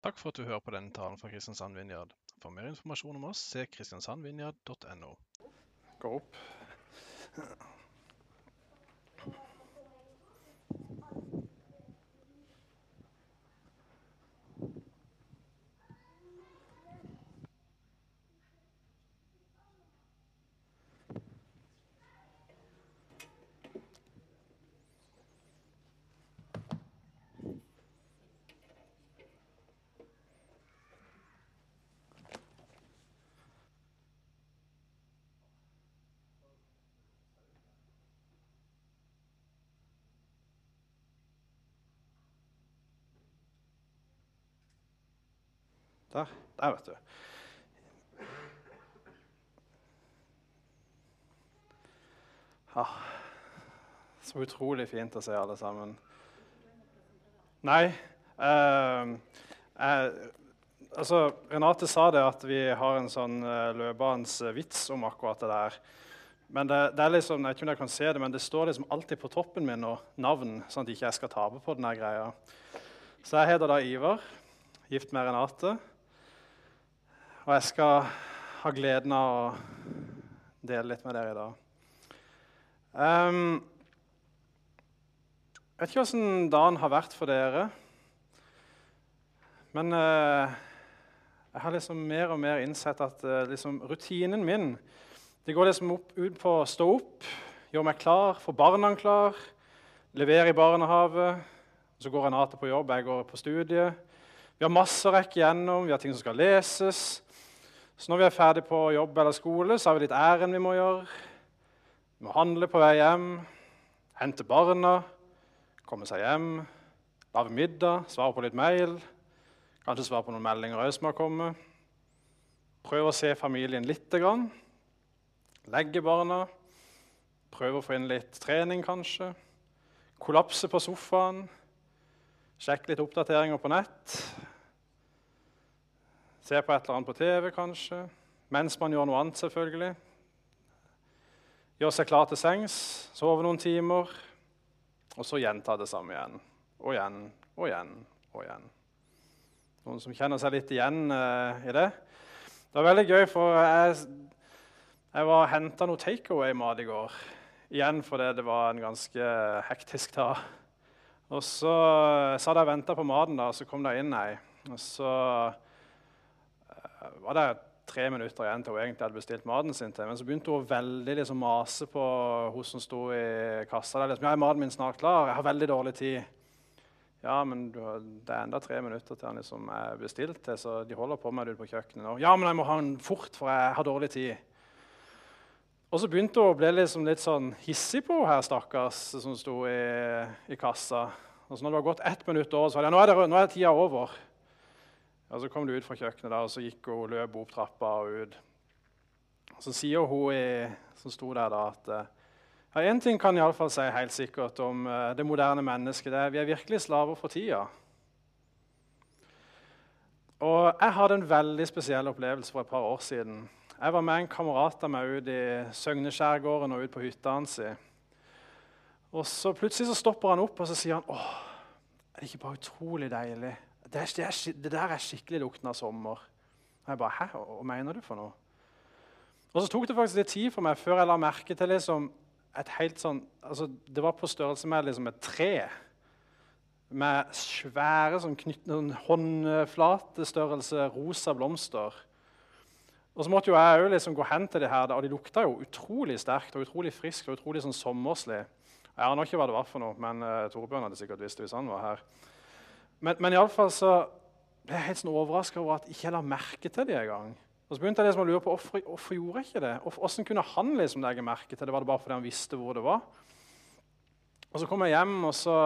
Takk for at du hører på denne talen fra Kristiansand Vinjard. For mer informasjon om oss, se kristiansandvinjard.no. Gå opp. Der. Der, vet du. Ah, så utrolig fint å se alle sammen. Nei eh, eh, altså, Renate sa det at vi har en sånn uh, løpende vits om akkurat det der. Men det, det, er liksom, jeg vet ikke om jeg kan se det, men det står liksom alltid på toppen min og navn, sånn at jeg ikke skal tape på denne greia. Så jeg heter da Ivar, gift med Renate. Og jeg skal ha gleden av å dele litt med dere i dag. Um, jeg vet ikke åssen dagen har vært for dere. Men uh, jeg har liksom mer og mer innsett at uh, liksom, rutinen min det går liksom opp, ut på å stå opp, gjøre meg klar, få barna klar, levere i barnehage. Så går Renate på jobb, jeg går på studiet. Vi har masse å rekke gjennom, vi har ting som skal leses. Så når vi er ferdig på jobb eller skole, så har vi litt ærend vi må gjøre. Vi må handle på vei hjem, hente barna, komme seg hjem, lage middag, svare på litt mail. Kanskje svare på noen meldinger som har kommet. Prøve å se familien lite grann. Legge barna. Prøve å få inn litt trening, kanskje. Kollapse på sofaen. Sjekke litt oppdateringer på nett. Se på et eller annet på TV, kanskje. Mens man gjør noe annet, selvfølgelig. Gjøre seg klar til sengs, sove noen timer, og så gjenta det samme igjen. Og igjen og igjen og igjen. Noen som kjenner seg litt igjen uh, i det? Det var veldig gøy, for jeg, jeg var henta noe takeaway-mat i går. Igjen fordi det var en ganske hektisk dag. Og så satt jeg og venta på maten, da, og så kom det inn ei. Og så var det tre minutter igjen til hun egentlig hadde bestilt maten sin til. Men så begynte hun å veldig liksom, mase på hun som sto i kassa. Der, liksom, ja, er maten min snart klar? Jeg har veldig dårlig tid. Ja, men du, det er enda tre minutter til han liksom er bestilt til, så de holder på med det ute på kjøkkenet nå. Ja, men jeg må ha den fort, for jeg har dårlig tid. Og så begynte hun å bli liksom litt sånn hissig på her, stakkars, som sto i, i kassa. Og så når det var gått ett minutt over, så var det nå er, det, er tida over. Og Så kom du ut fra kjøkkenet, der, og så gikk hun løp opp trappa og ut. Så sier hun i, som sto der, da, at ja, én ting kan jeg si helt sikkert om uh, det moderne mennesket. det er Vi er virkelig slaver for tida. Og Jeg hadde en veldig spesiell opplevelse for et par år siden. Jeg var med en kamerat av meg ut i Søgneskjærgården og ut på hytta hans. Og så Plutselig så stopper han opp og så sier han, åh, er det ikke bare utrolig deilig det, er, det, der er skikkelig lukten av sommer. Og jeg bare Hæ, hva mener du for noe? Og så tok det faktisk litt tid for meg før jeg la merke til liksom et helt sånn altså Det var på størrelse med liksom et tre. Med svære sånn, sånn håndflatestørrelse rosa blomster. Og så måtte jo jeg liksom gå hen til det her, og de lukta jo utrolig sterkt og utrolig friskt og utrolig sånn sommerslig. Jeg aner ikke hva det var for noe, men uh, Torbjørn hadde sikkert visst det hvis han var her. Men, men iallfall så ble jeg helt sånn overraska over at jeg ikke la merke til det engang. Og så begynte jeg liksom å lure på hvorfor, hvorfor gjorde jeg ikke det? Hvordan kunne han liksom legge merke til det? Var det bare fordi han visste hvor det var? Og Så kom jeg hjem, og så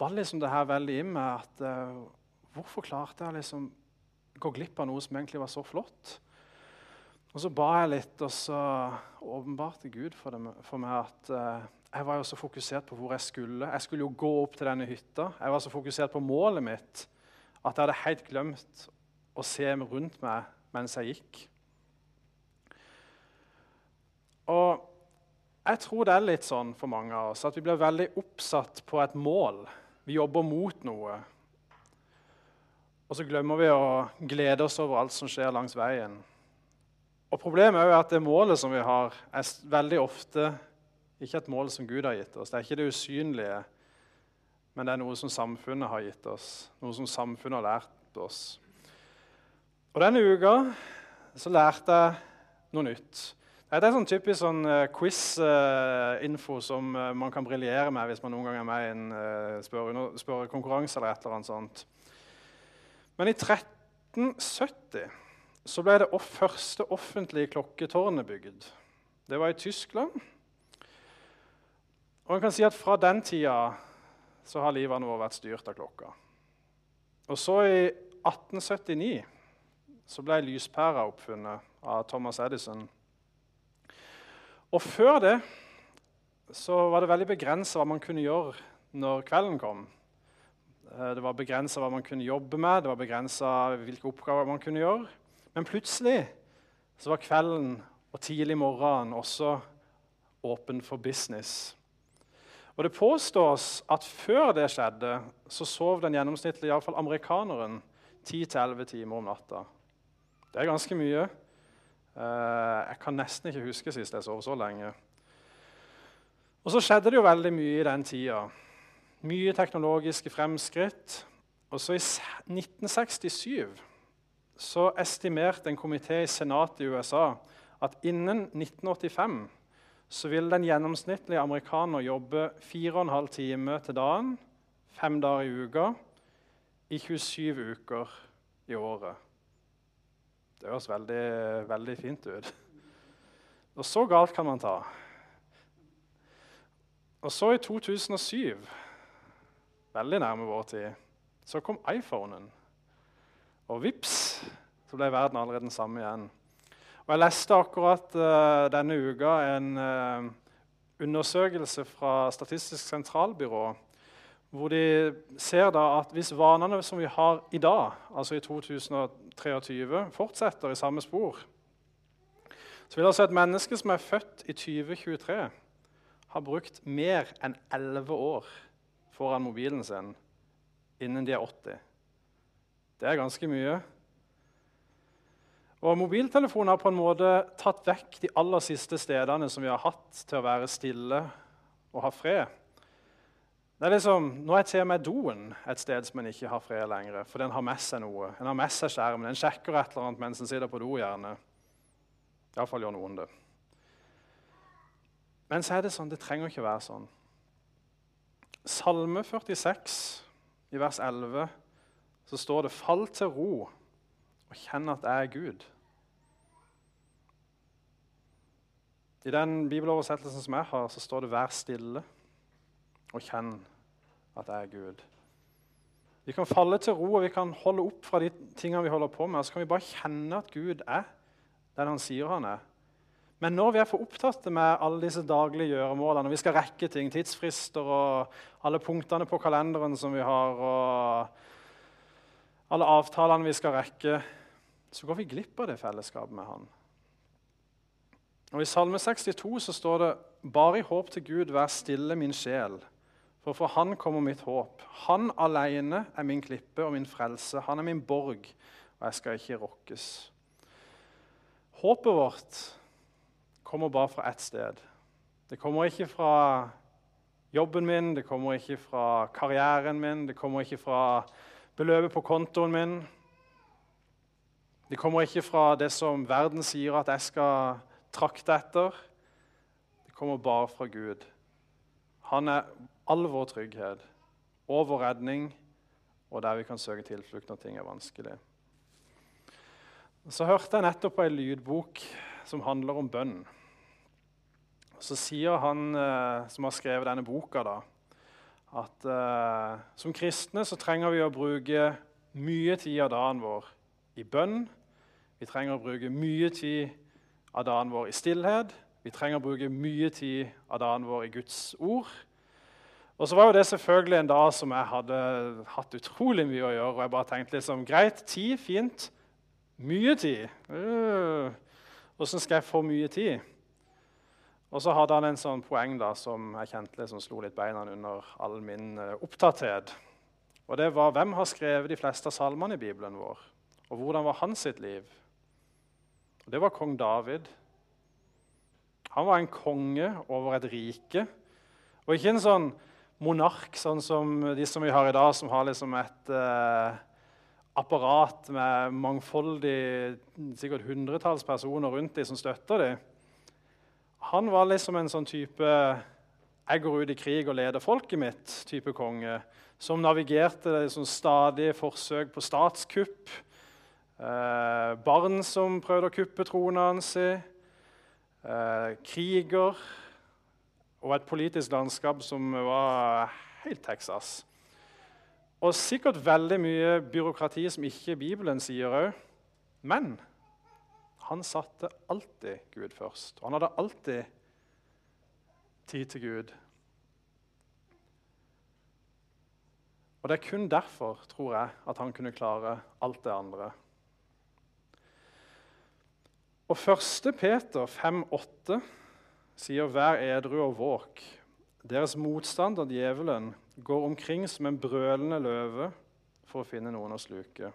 var liksom det her veldig i meg at uh, Hvorfor klarte jeg liksom gå glipp av noe som egentlig var så flott? Og så ba jeg litt, og så åpenbarte Gud for, det, for meg at uh, jeg var jo så fokusert på hvor jeg skulle. Jeg skulle jo gå opp til denne hytta. Jeg var så fokusert på målet mitt at jeg hadde helt glemt å se rundt meg mens jeg gikk. Og jeg tror det er litt sånn for mange av oss at vi blir veldig oppsatt på et mål. Vi jobber mot noe. Og så glemmer vi å glede oss over alt som skjer langs veien. Og Problemet er jo at det målet som vi har, er veldig ofte ikke et mål som Gud har gitt oss. Det er ikke det usynlige, men det er noe som samfunnet har gitt oss. Noe som samfunnet har lært oss. Og Denne uka så lærte jeg noe nytt. Det er sånn typisk sånn uh, quiz-info som uh, man kan briljere med hvis man noen gang er med i en spørrekonkurranse spørrekonkurranse eller et eller annet sånt. Men i 1370 så ble det første offentlige klokketårnet bygd. Det var i Tyskland. Og en kan si at Fra den tida så har livene våre vært styrt av klokka. Og så I 1879 så ble lyspæra oppfunnet av Thomas Edison. Og Før det så var det veldig begrensa hva man kunne gjøre når kvelden kom. Eh, det var begrensa hva man kunne jobbe med, det var begrensa hvilke oppgaver man kunne gjøre. Men plutselig så var kvelden og tidlig morgen også åpen for business. Og Det påstås at før det skjedde, så sov den gjennomsnittlige fall amerikaneren 10-11 timer om natta. Det er ganske mye. Eh, jeg kan nesten ikke huske sist jeg sov så lenge. Og så skjedde det jo veldig mye i den tida. Mye teknologiske fremskritt. Og så i 1967 så estimerte en komité i senatet i USA at innen 1985 så vil den gjennomsnittlige amerikaner jobbe 4,5 timer til dagen, fem dager i uka, i 27 uker i året. Det høres veldig, veldig fint ut. Og så galt kan man ta. Og så i 2007, veldig nærme vår tid, så kom iPhonen. Og vips, så ble verden allerede den samme igjen. Og Jeg leste akkurat uh, denne uka en uh, undersøkelse fra Statistisk sentralbyrå hvor de ser da at hvis vanene som vi har i dag, altså i 2023, fortsetter i samme spor, så vil altså et menneske som er født i 2023, ha brukt mer enn 11 år foran mobilen sin innen de er 80. Det er ganske mye. Og Mobiltelefonen har på en måte tatt vekk de aller siste stedene som vi har hatt til å være stille og ha fred. Det er liksom, Nå er til og med doen et sted som en ikke har fred lenger. For den har med seg noe. En har med seg skjermen. En sjekker et eller annet mens en sitter på do. gjerne. Iallfall gjør noen det. Men så er det sånn, det trenger ikke være sånn. Salme 46, i vers 11 så står det 'Fall til ro og kjenn at jeg er Gud'. I den bibeloversettelsen som jeg har, så står det 'vær stille og kjenn at jeg er Gud'. Vi kan falle til ro og vi kan holde opp fra de tingene vi holder på med. Og så kan vi bare kjenne at Gud er den han sier han er. Men når vi er for opptatt med alle disse daglige gjøremålene, og vi skal rekke ting, tidsfrister og alle punktene på kalenderen som vi har, og alle avtalene vi skal rekke, så går vi glipp av det fellesskapet med Han. Og I Salme 62 så står det bare i håp til Gud, vær stille, min sjel. For fra Han kommer mitt håp. Han alene er min klippe og min frelse. Han er min borg, og jeg skal ikke rokkes. Håpet vårt kommer bare fra ett sted. Det kommer ikke fra jobben min, det kommer ikke fra karrieren min, det kommer ikke fra beløpet på kontoen min. Det kommer ikke fra det som verden sier at jeg skal trakte etter. Det kommer bare fra Gud. Han er all vår trygghet og vår redning, og der vi kan søke tilflukt når ting er vanskelig. Så hørte jeg nettopp ei lydbok som handler om bønn. Så sier han eh, som har skrevet denne boka, da, at eh, som kristne så trenger vi å bruke mye tid av dagen vår i bønn. Vi trenger å bruke mye tid av dagen vår i stillhet. Vi trenger å bruke mye tid av dagen vår i Guds ord. Og så var jo det selvfølgelig en dag som jeg hadde hatt utrolig mye å gjøre. Og jeg bare tenkte liksom Greit, tid, fint. Mye tid. Åssen øh, skal jeg få mye tid? Og så hadde han en sånn poeng da, som jeg kjente liksom slo litt beina under all min uh, opptatthet. Og det var hvem har skrevet de fleste av salmene i Bibelen vår? Og hvordan var hans sitt liv? Og Det var kong David. Han var en konge over et rike. Og ikke en sånn monark sånn som de som vi har i dag, som har liksom et eh, apparat med mangfoldig sikkert hundretalls personer rundt dem som støtter dem. Han var liksom en sånn type 'jeg går ut i krig og leder folket mitt'-type konge. Som navigerte liksom stadige forsøk på statskupp. Eh, barn som prøvde å kuppe tronen hans. Eh, kriger. Og et politisk landskap som var helt Texas. Og sikkert veldig mye byråkrati som ikke Bibelen sier òg. Men han satte alltid Gud først. Og han hadde alltid tid til Gud. Og det er kun derfor, tror jeg, at han kunne klare alt det andre. Og 1. Peter 5,8 sier 'Vær edru og våk'. Deres motstander, djevelen, går omkring som en brølende løve for å finne noen å sluke.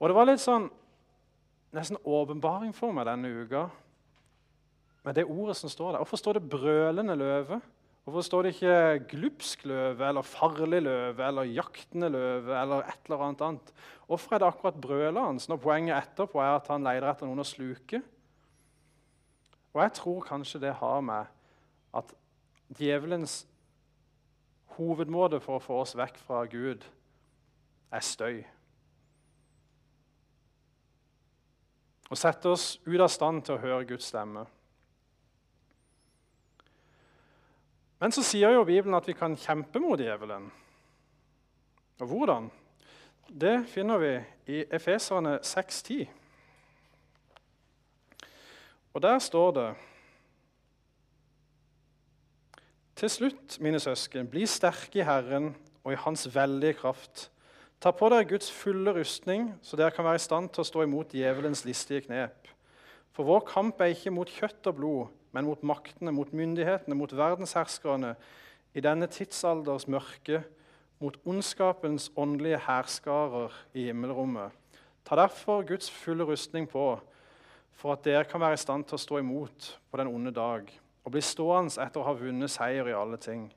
Og det var litt sånn nesten åpenbaring for meg denne uka med det ordet som står der. Hvorfor står det 'brølende løve'? Hvorfor står det ikke 'glupsk løve' eller 'farlig løve' eller 'jaktende løve' eller et eller annet annet? Hvorfor er det akkurat brølet hans når poenget etterpå er at han leter etter noen å sluke? Og jeg tror kanskje det har med at djevelens hovedmåte for å få oss vekk fra Gud er støy. og sette oss ut av stand til å høre Guds stemme. Men så sier jo Bibelen at vi kan kjempe mot djevelen. Og hvordan? Det finner vi i Efeserne 6,10. Og der står det Til slutt, mine søsken, bli sterke i Herren og i Hans veldige kraft. Ta på dere Guds fulle rustning, så dere kan være i stand til å stå imot djevelens listige knep. For vår kamp er ikke mot kjøtt og blod, men mot maktene, mot myndighetene, mot verdensherskerne i denne tidsalders mørke, mot ondskapens åndelige hærskarer i himmelrommet. Ta derfor Guds fulle rustning på, for at dere kan være i stand til å stå imot på den onde dag, og bli stående etter å ha vunnet seier i alle ting.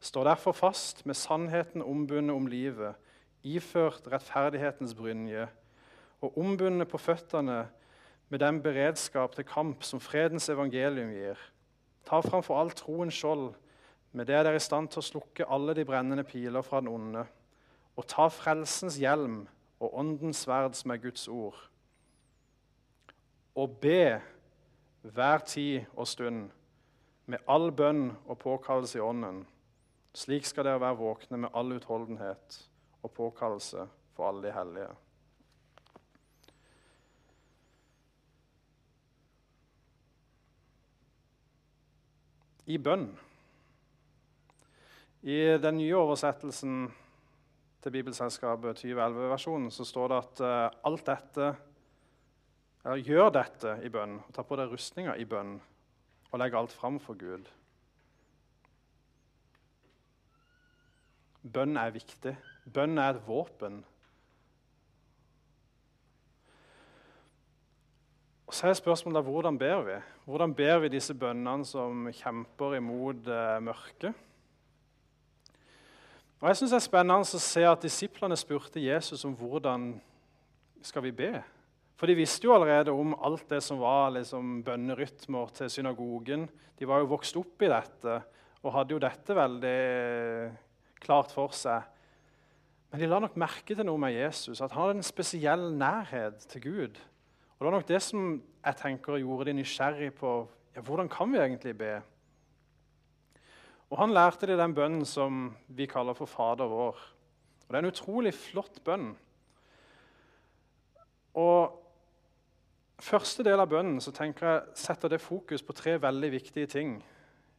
Stå derfor fast med sannheten ombundet om livet iført rettferdighetens brynje og ombundet på føttene med den beredskap til kamp som fredens evangelium gir. Ta framfor alt troens skjold, med det dere er i stand til å slukke alle de brennende piler fra den onde. Og ta frelsens hjelm og åndens sverd, som er Guds ord. Og be hver tid og stund med all bønn og påkallelse i ånden. Slik skal dere være våkne med all utholdenhet og påkallelse for alle de hellige. I bønn. I den nye oversettelsen til Bibelselskapet 2011-versjonen så står det at uh, alt dette eller gjør dette i bønn. Ta på deg rustninga i bønn og legg alt fram for Gud. Bønn er viktig. Bønn er et våpen. Og så er spørsmålet hvordan ber vi? Hvordan ber vi disse bønnene som kjemper imot eh, mørket? Og jeg synes Det er spennende å se at disiplene spurte Jesus om hvordan skal vi be. For de visste jo allerede om alt det som var liksom, bønnerytmer til synagogen. De var jo vokst opp i dette og hadde jo dette veldig klart for seg. Men de la nok merke til noe med Jesus, at han hadde en spesiell nærhet til Gud. Og Det var nok det som jeg tenker gjorde de nysgjerrig på ja, hvordan kan vi egentlig be. Og Han lærte de den bønnen som vi kaller for Fader vår. Og Det er en utrolig flott bønn. Og Første del av bønnen så tenker jeg setter det fokus på tre veldig viktige ting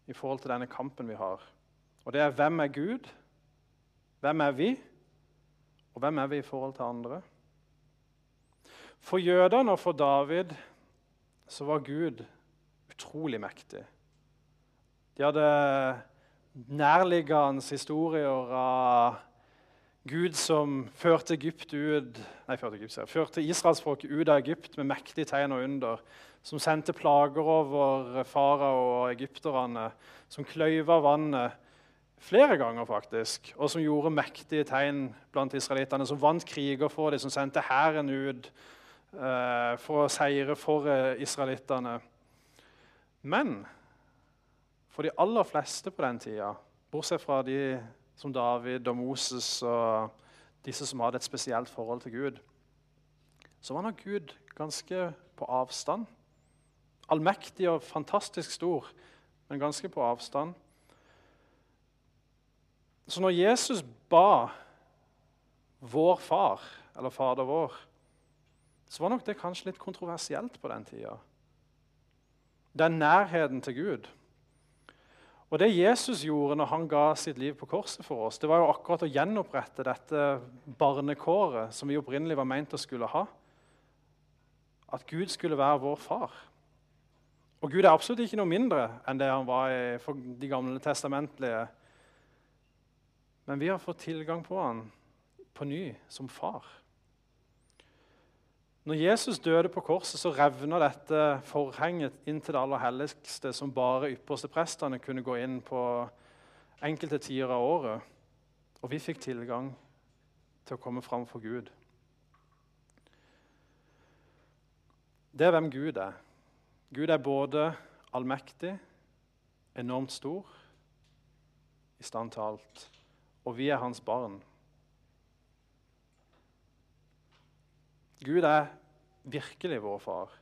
i forhold til denne kampen vi har. Og Det er hvem er Gud? Hvem er vi? Og hvem er vi i forhold til andre? For jødene og for David så var Gud utrolig mektig. De hadde nærliggende historier av Gud som førte, Egypt ut, nei, førte, Egypt, førte israelsfolket ut av Egypt med mektige tegn og under. Som sendte plager over farao og egypterne. Som kløyva vannet flere ganger, faktisk. Og som gjorde mektige tegn blant israelittene. Som vant kriger for dem, som sendte hæren ut for å seire for eh, israelittene. Men for de aller fleste på den tida, bortsett fra de som David og Moses og disse som hadde et spesielt forhold til Gud, så var nok Gud ganske på avstand. Allmektig og fantastisk stor, men ganske på avstand. Så når Jesus ba vår far, eller Fader vår, så var nok det kanskje litt kontroversielt på den tida. Den nærheten til Gud. Og Det Jesus gjorde når han ga sitt liv på korset for oss, det var jo akkurat å gjenopprette dette barnekåret som vi opprinnelig var meint å skulle ha. At Gud skulle være vår far. Og Gud er absolutt ikke noe mindre enn det han var for de gamle testamentlige. Men vi har fått tilgang på han på ny som far. Når Jesus døde på korset, så revna dette forhenget inn til det aller helligste, som bare ypperste prestene kunne gå inn på enkelte tider av året. Og vi fikk tilgang til å komme fram for Gud. Det er hvem Gud er. Gud er både allmektig, enormt stor, i stand til alt. Og vi er hans barn. Gud er virkelig vår far.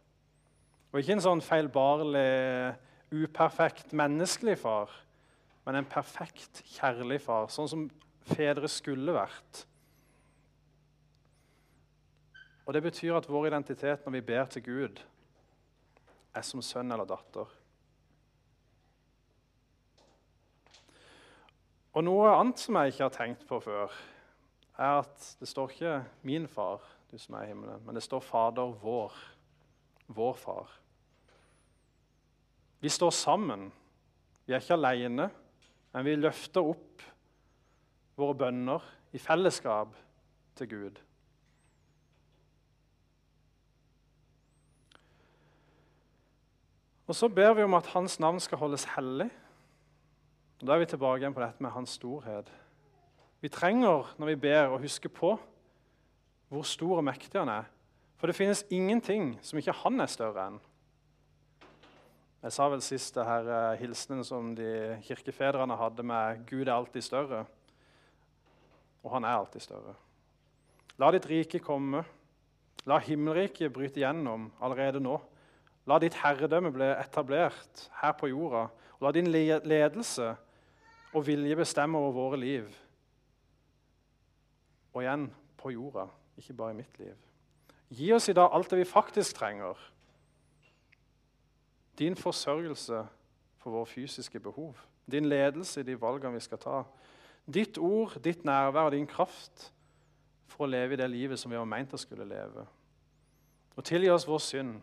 Og ikke en sånn feilbarlig, uperfekt menneskelig far, men en perfekt, kjærlig far, sånn som fedre skulle vært. Og Det betyr at vår identitet når vi ber til Gud, er som sønn eller datter. Og Noe annet som jeg ikke har tenkt på før, er at det står ikke 'min far', du som er i himmelen. Men det står Fader vår. Vår far. Vi står sammen. Vi er ikke alene, men vi løfter opp våre bønner i fellesskap til Gud. Og Så ber vi om at hans navn skal holdes hellig. Og Da er vi tilbake igjen på dette med hans storhet. Vi trenger, når vi ber, å huske på hvor stor og mektig han er. For det finnes ingenting som ikke han er større enn. Jeg sa vel sist det her uh, hilsenen som de kirkefedrene hadde med 'Gud er alltid større'. Og han er alltid større. La ditt rike komme. La himmelriket bryte gjennom allerede nå. La ditt herredømme bli etablert her på jorda. Og la din ledelse og vilje bestemme over våre liv. Og igjen på jorda ikke bare i mitt liv. Gi oss i dag alt det vi faktisk trenger. Din forsørgelse for våre fysiske behov. Din ledelse i de valgene vi skal ta. Ditt ord, ditt nærvær og din kraft for å leve i det livet som vi har meint å skulle leve. Og tilgi oss vår synd,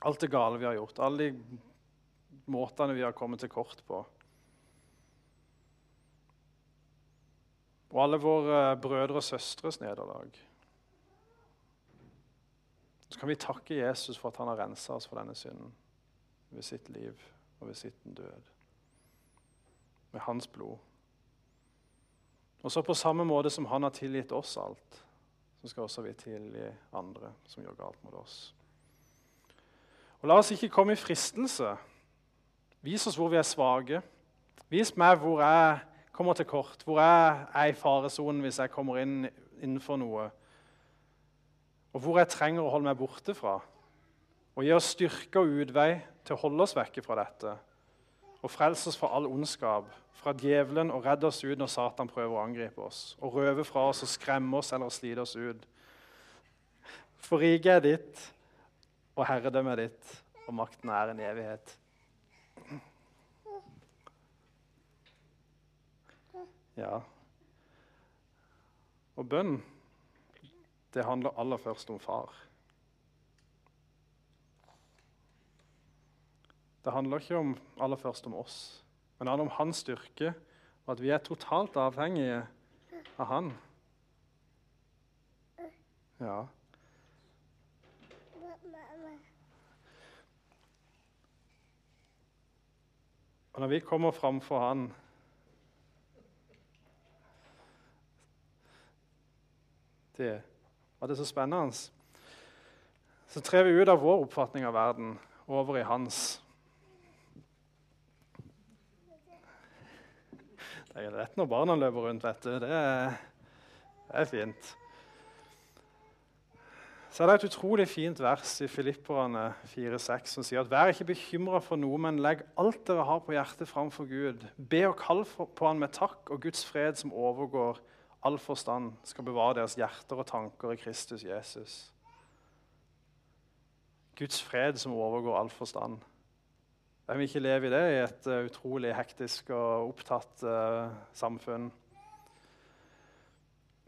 alt det gale vi har gjort, alle de måtene vi har kommet til kort på. Og alle våre brødre og søstres nederlag. Så kan vi takke Jesus for at han har rensa oss for denne synden ved sitt liv og ved sitt død. Med hans blod. Og så på samme måte som han har tilgitt oss alt, så skal også vi tilgi andre som gjør galt mot oss. Og La oss ikke komme i fristelse. Vis oss hvor vi er svake. Vis meg hvor jeg kommer til kort, hvor jeg er i faresonen hvis jeg kommer inn innenfor noe, og hvor jeg trenger å holde meg borte fra. Og gi oss styrke og utvei til å holde oss vekke fra dette. Og frelse oss fra all ondskap, fra djevelen, og redde oss ut når Satan prøver å angripe oss. Og røve fra oss og skremme oss eller slite oss ut. For riket er ditt, og herredømmet er ditt, og makten er en evighet. Ja. Og bønn, det handler aller først om far. Det handler ikke om, aller først om oss, men det handler om hans styrke, og at vi er totalt avhengige av han? Ja. Og når vi kommer framfor han Det var det så spennende. Så trer vi ut av vår oppfatning av verden over i hans. Det er rett når barna løper rundt, vet du. Det er, det er fint. Så er det et utrolig fint vers i Filipperne 4,6 som sier at vær ikke bekymra for noe, men legg alt dere har på hjertet framfor Gud. Be og kall på Han med takk, og Guds fred som overgår all forstand, skal bevare deres hjerter og tanker i Kristus Jesus. Guds fred som overgår all forstand. Jeg vil ikke leve i det i et uh, utrolig hektisk og opptatt uh, samfunn?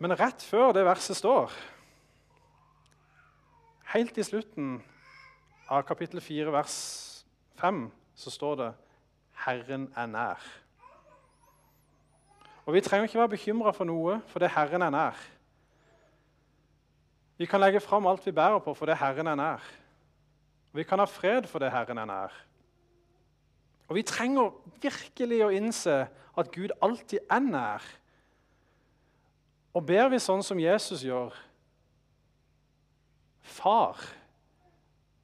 Men rett før det verset står, helt i slutten av kapittel 4, vers 5, så står det 'Herren er nær'. Og Vi trenger ikke være bekymra for noe, for det Herren er nær. Vi kan legge fram alt vi bærer på, for det Herren er nær. Og vi kan ha fred for det Herren er nær. Og Vi trenger virkelig å innse at Gud alltid er nær. Og ber vi sånn som Jesus gjør Far?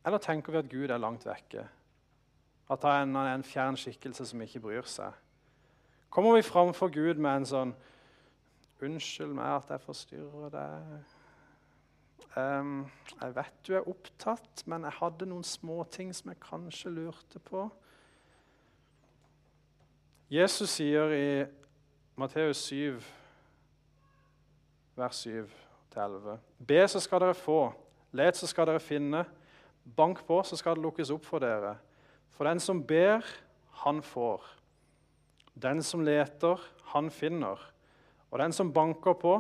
Eller tenker vi at Gud er langt vekke? At han er en fjern skikkelse som ikke bryr seg? Kommer vi framfor Gud med en sånn 'Unnskyld meg at jeg forstyrrer deg.' Um, 'Jeg vet du er opptatt, men jeg hadde noen småting som jeg kanskje lurte på.' Jesus sier i Matteus 7, vers 7-11.: Be, så skal dere få. Let, så skal dere finne. Bank på, så skal det lukkes opp for dere. For den som ber, han får. Den som leter, han finner. Og den som banker på,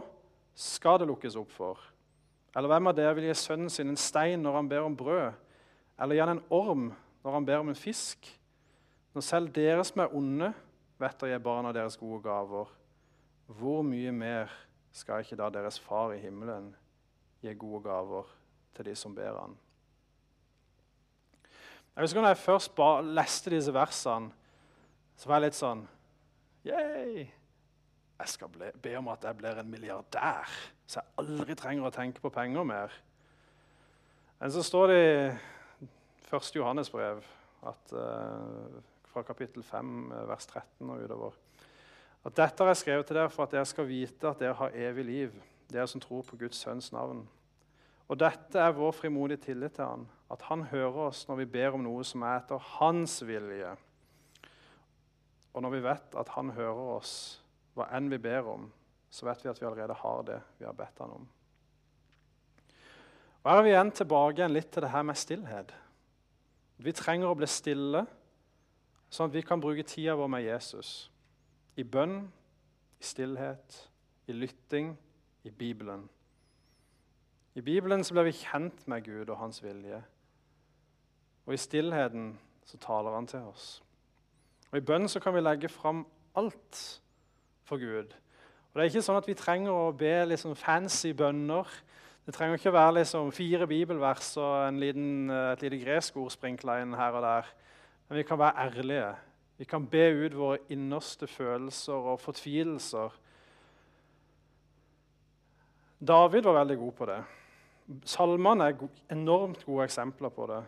skal det lukkes opp for. Eller hvem av dere vil gi sønnen sin en stein når han ber om brød? Eller gi han en orm når han ber om en fisk? Når selv dere som er onde, vet å gi barna deres gode gaver, hvor mye mer skal ikke da deres far i himmelen gi gode gaver til de som ber han? Jeg husker når jeg først leste disse versene, så var jeg litt sånn Yay! Jeg skal be om at jeg blir en milliardær, så jeg aldri trenger å tenke på penger mer. Men så står det i 1. Johannes brev at uh, fra kapittel 5, eh, vers 13 og utover. At dette har jeg skrevet til dere for at dere skal vite at dere har evig liv, dere som tror på Guds sønns navn. Og dette er vår frimodige tillit til Han, at Han hører oss når vi ber om noe som er etter Hans vilje. Og når vi vet at Han hører oss hva enn vi ber om, så vet vi at vi allerede har det vi har bedt Han om. Og Her er vi igjen tilbake igjen litt til det her med stillhet. Vi trenger å bli stille Sånn at vi kan bruke tida vår med Jesus. I bønn, i stillhet, i lytting, i Bibelen. I Bibelen så blir vi kjent med Gud og hans vilje. Og i stillheten så taler han til oss. Og I bønn så kan vi legge fram alt for Gud. Og Det er ikke sånn at vi trenger å be liksom fancy bønner. Det trenger ikke å være liksom fire bibelvers og liten, et lite gresk ord sprinkla inn her og der. Men vi kan være ærlige. Vi kan be ut våre innerste følelser og fortvilelser. David var veldig god på det. Salmene er enormt gode eksempler på det.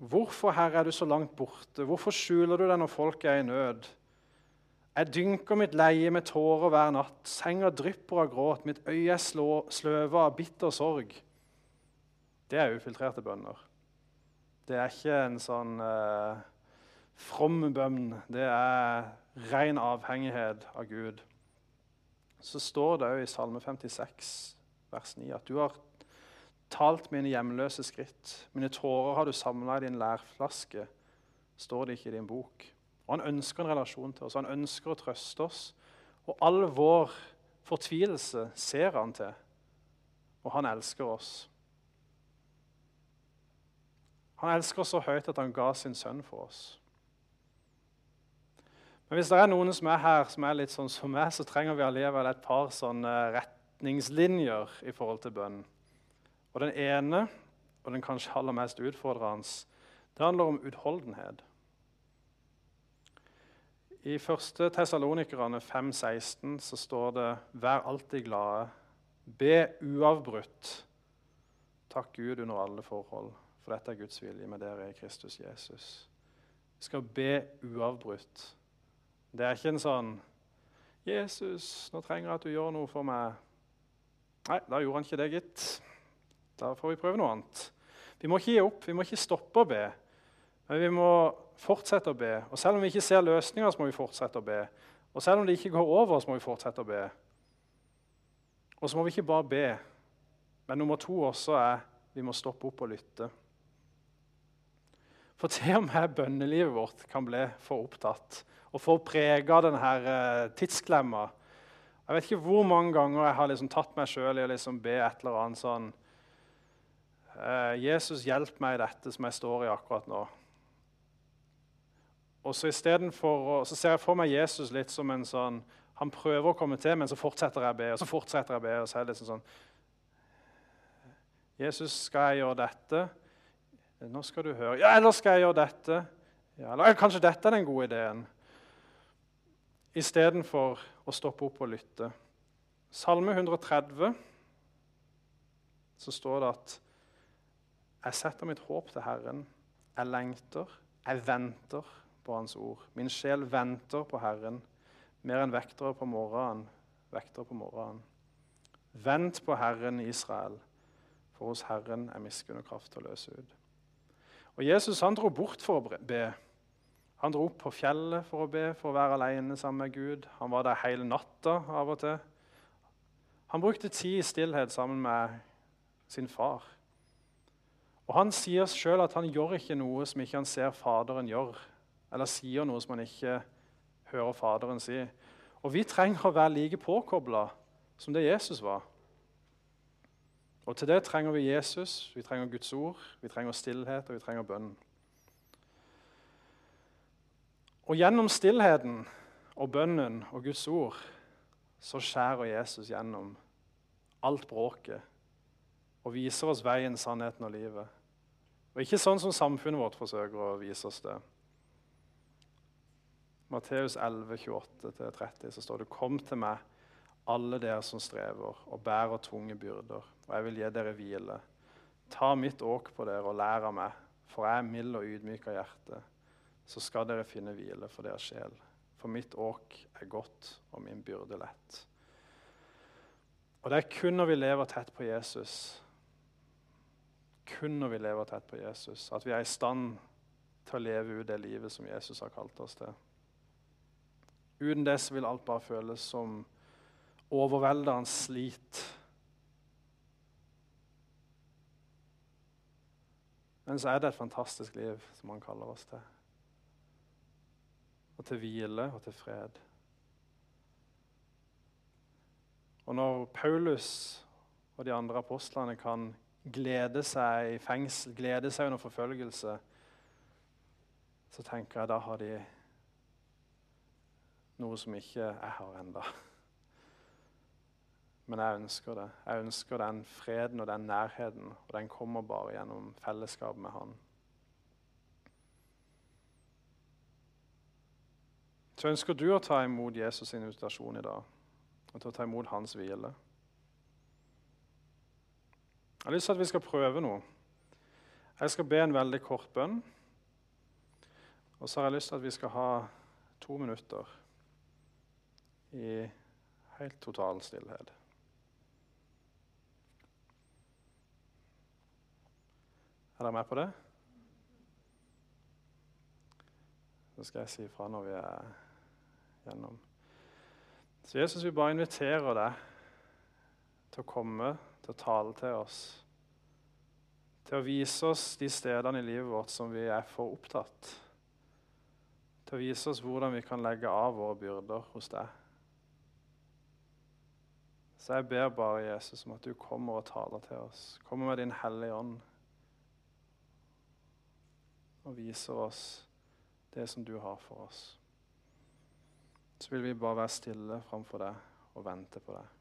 Hvorfor, Herre, er du så langt borte? Hvorfor skjuler du deg når folk er i nød? Jeg dynker mitt leie med tårer hver natt. Senga drypper av gråt. Mitt øye er sløva av bitter sorg. Det er ufiltrerte bønner. Det er ikke en sånn eh, from bønn. Det er ren avhengighet av Gud. Så står det òg i Salme 56, vers 9, at du har talt mine hjemløse skritt. Mine tårer har du samla i din lærflaske, står det ikke i din bok. Og Han ønsker en relasjon til oss, han ønsker å trøste oss. Og all vår fortvilelse ser han til, og han elsker oss. Han elsker oss så høyt at han ga sin sønn for oss. Men hvis det er noen som er her som er litt sånn som meg, så trenger vi allikevel et par retningslinjer i forhold til bønn. Og Den ene, og den kanskje aller mest utfordrende, det handler om utholdenhet. I 1. Tessalonikerne 5,16 så står det 'Vær alltid glade'. Be uavbrutt. Takk Gud under alle forhold, for dette er Guds vilje med dere i Kristus Jesus. Vi skal be uavbrutt. Det er ikke en sånn 'Jesus, nå trenger jeg at du gjør noe for meg.' Nei, da gjorde han ikke det, gitt. Da får vi prøve noe annet. Vi må ikke gi opp, vi må ikke stoppe å be. Men vi må fortsette å be. Og selv om vi ikke ser løsninger, så må vi fortsette å be. Og selv om det ikke går over, så må vi fortsette å be. Og så må vi ikke bare be. Men nummer to også er vi må stoppe opp og lytte. For til og med bønnelivet vårt kan bli for opptatt og for prega denne uh, tidsklemma. Jeg vet ikke hvor mange ganger jeg har liksom tatt meg sjøl i å liksom be et eller annet sånn Jesus, hjelp meg i dette som jeg står i akkurat nå. Og så, for, så ser jeg for meg Jesus litt som en sånn Han prøver å komme til, men så fortsetter jeg å be, og så fortsetter jeg å be. og så er det liksom sånn Jesus, skal jeg gjøre dette? Nå skal du høre. Ja, eller skal jeg gjøre dette? Ja, eller kanskje dette er den gode ideen? istedenfor å stoppe opp og lytte. Salme 130 så står det at jeg setter mitt håp til Herren. Jeg lengter, jeg venter på Hans ord. Min sjel venter på Herren mer enn vektere på morgenen. Vektere på morgenen. Vent på Herren Israel, for hos Herren er miskunn og kraft til å løse ut. Og Jesus han dro bort for å be. Han dro opp på fjellet for å be, for å være alene sammen med Gud. Han var der hele natta av og til. Han brukte tid i stillhet sammen med sin far. Og Han sier sjøl at han gjør ikke noe som ikke han ser Faderen gjør, eller sier noe som han ikke hører Faderen si. Og Vi trenger å være like påkobla som det Jesus var. Og Til det trenger vi Jesus, vi trenger Guds ord, vi trenger stillhet og vi trenger bønn. Og gjennom stillheten og bønnen og Guds ord så skjærer Jesus gjennom alt bråket og viser oss veien, sannheten og livet. Og ikke sånn som samfunnet vårt forsøker å vise oss det. Matteus 11, 28-30 så står det:" Kom til meg, alle dere som strever og bærer tunge byrder, og jeg vil gi dere hvile. Ta mitt åk på dere og lær av meg, for jeg er mild og ydmyk av hjerte så skal dere finne hvile for deres sjel. For mitt åk er godt, og min byrde lett. Og det er kun når vi lever tett på Jesus, kun når vi lever tett på Jesus, at vi er i stand til å leve ut det livet som Jesus har kalt oss til. Uten det så vil alt bare føles som overveldende slit. Men så er det et fantastisk liv som han kaller oss til og til hvile og til fred. Og når Paulus og de andre apostlene kan glede seg i fengsel, glede seg under forfølgelse, så tenker jeg da har de noe som ikke jeg har enda. Men jeg ønsker det. Jeg ønsker den freden og den nærheten, og den kommer bare gjennom fellesskap med Han. så ønsker du å ta imot Jesus' sin invitasjon i dag og til å ta imot hans hvile. Jeg har lyst til at vi skal prøve noe. Jeg skal be en veldig kort bønn. Og så har jeg lyst til at vi skal ha to minutter i helt total stillhet. Er dere med på det? Så skal jeg si fra når vi er gjennom. Så Jesus vi bare inviterer deg til å komme, til å tale til oss. Til å vise oss de stedene i livet vårt som vi er for opptatt. Til å vise oss hvordan vi kan legge av våre byrder hos deg. Så jeg ber bare Jesus om at du kommer og taler til oss. Kommer med din Hellige Ånd og viser oss det som du har for oss. så vil vi bare være stille framfor deg og vente på deg.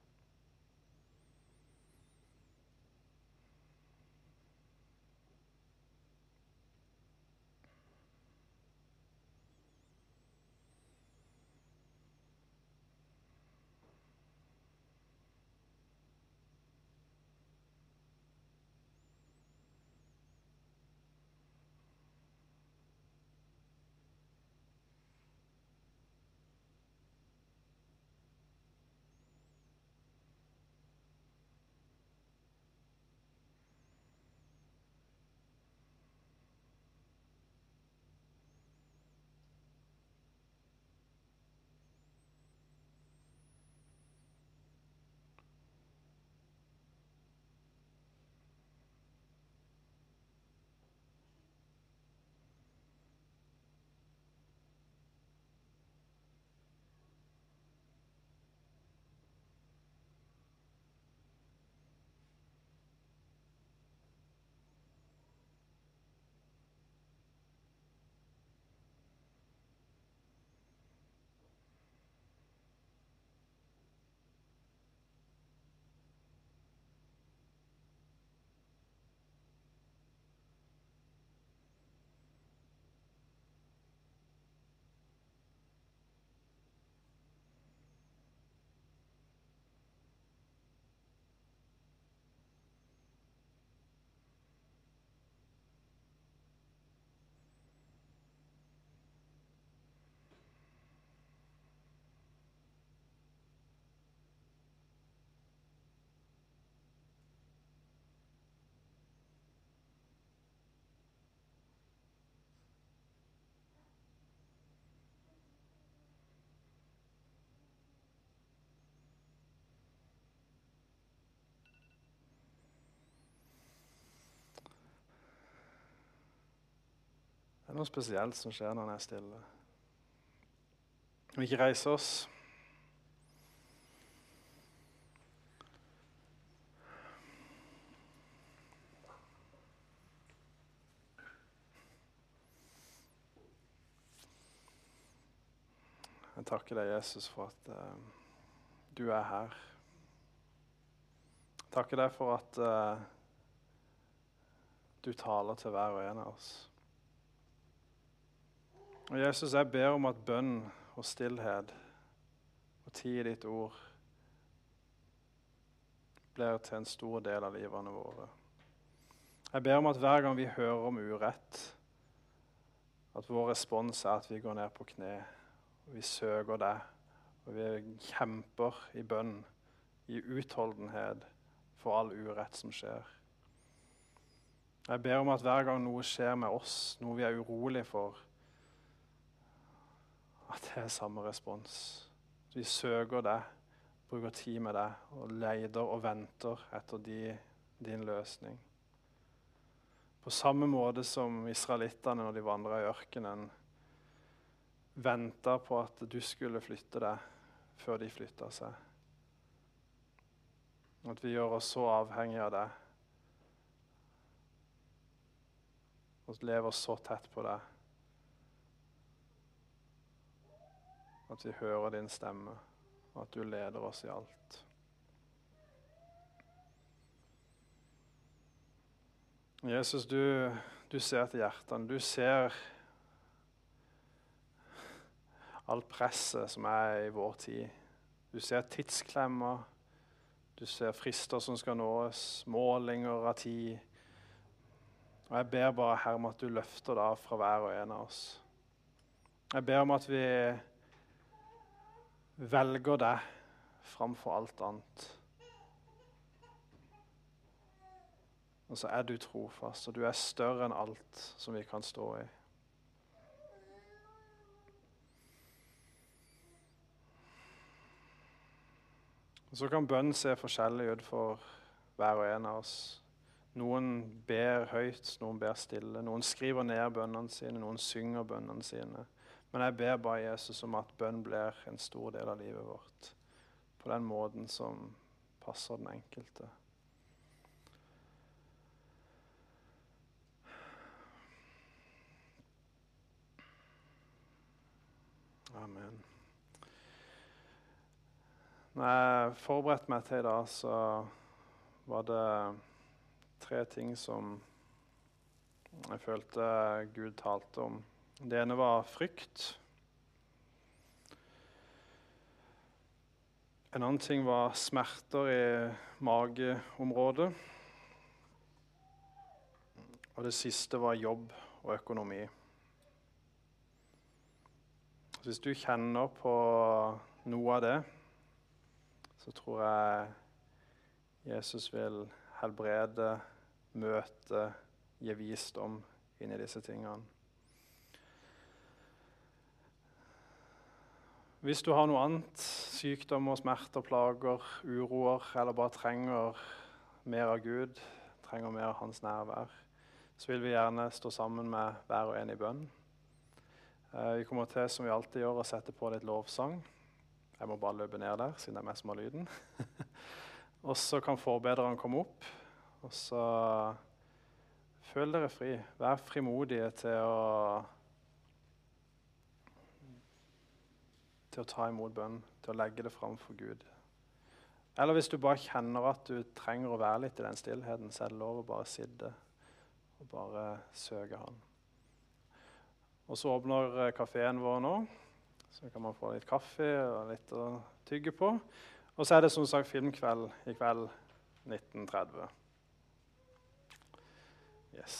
Noe spesielt som skjer når en er stille. Vi ikke reiser oss. Jeg takker deg, Jesus, for at uh, du er her. Jeg takker deg for at uh, du taler til hver og en av oss. Og Jesus, jeg ber om at bønn og stillhet og tid i ditt ord blir til en stor del av livene våre. Jeg ber om at hver gang vi hører om urett, at vår respons er at vi går ned på kne og vi søker deg, og vi kjemper i bønn, i utholdenhet for all urett som skjer. Jeg ber om at hver gang noe skjer med oss, noe vi er urolig for, at det er samme respons. Vi søker deg, bruker tid med deg og leter og venter etter de, din løsning. På samme måte som israelittene når de vandra i ørkenen, venta på at du skulle flytte deg før de flytta seg. At vi gjør oss så avhengige av deg og lever så tett på deg at vi hører din stemme, og at du leder oss i alt. Jesus, du, du ser til hjertene. Du ser alt presset som er i vår tid. Du ser tidsklemmer, du ser frister som skal nås, målinger av tid. Og Jeg ber bare Herre om at du løfter det av fra hver og en av oss. Jeg ber om at vi velger deg framfor alt annet. Og så er du trofast, og du er større enn alt som vi kan stå i. Og Så kan bønn se forskjellig ut for hver og en av oss. Noen ber høyt, noen ber stille. Noen skriver ned bønnene sine, noen synger bønnene sine. Men jeg ber bare Jesus om at bønn blir en stor del av livet vårt på den måten som passer den enkelte. Amen. Når jeg forberedte meg til i dag, så var det tre ting som jeg følte Gud talte om. Det ene var frykt. En annen ting var smerter i mageområdet. Og det siste var jobb og økonomi. Hvis du kjenner på noe av det, så tror jeg Jesus vil helbrede, møte, gi visdom inn i disse tingene. Hvis du har noe annet, sykdommer, smerter, plager, uroer, eller bare trenger mer av Gud, trenger mer av Hans nærvær, så vil vi gjerne stå sammen med hver og en i bønn. Eh, vi kommer til som vi alltid gjør, å sette på litt lovsang. Jeg må bare løpe ned der, siden det er meg som har lyden. og så kan forbedrerne komme opp. Og så føl dere fri. Vær frimodige til å til å ta imot bønn, til å legge det fram for Gud. Eller hvis du bare kjenner at du trenger å være litt i den stillheten, så er det lov å bare sitte og bare søke Han. Og så åpner eh, kafeen vår nå. Så kan man få litt kaffe og litt å tygge på. Og så er det som sagt filmkveld i kveld 1930. Yes.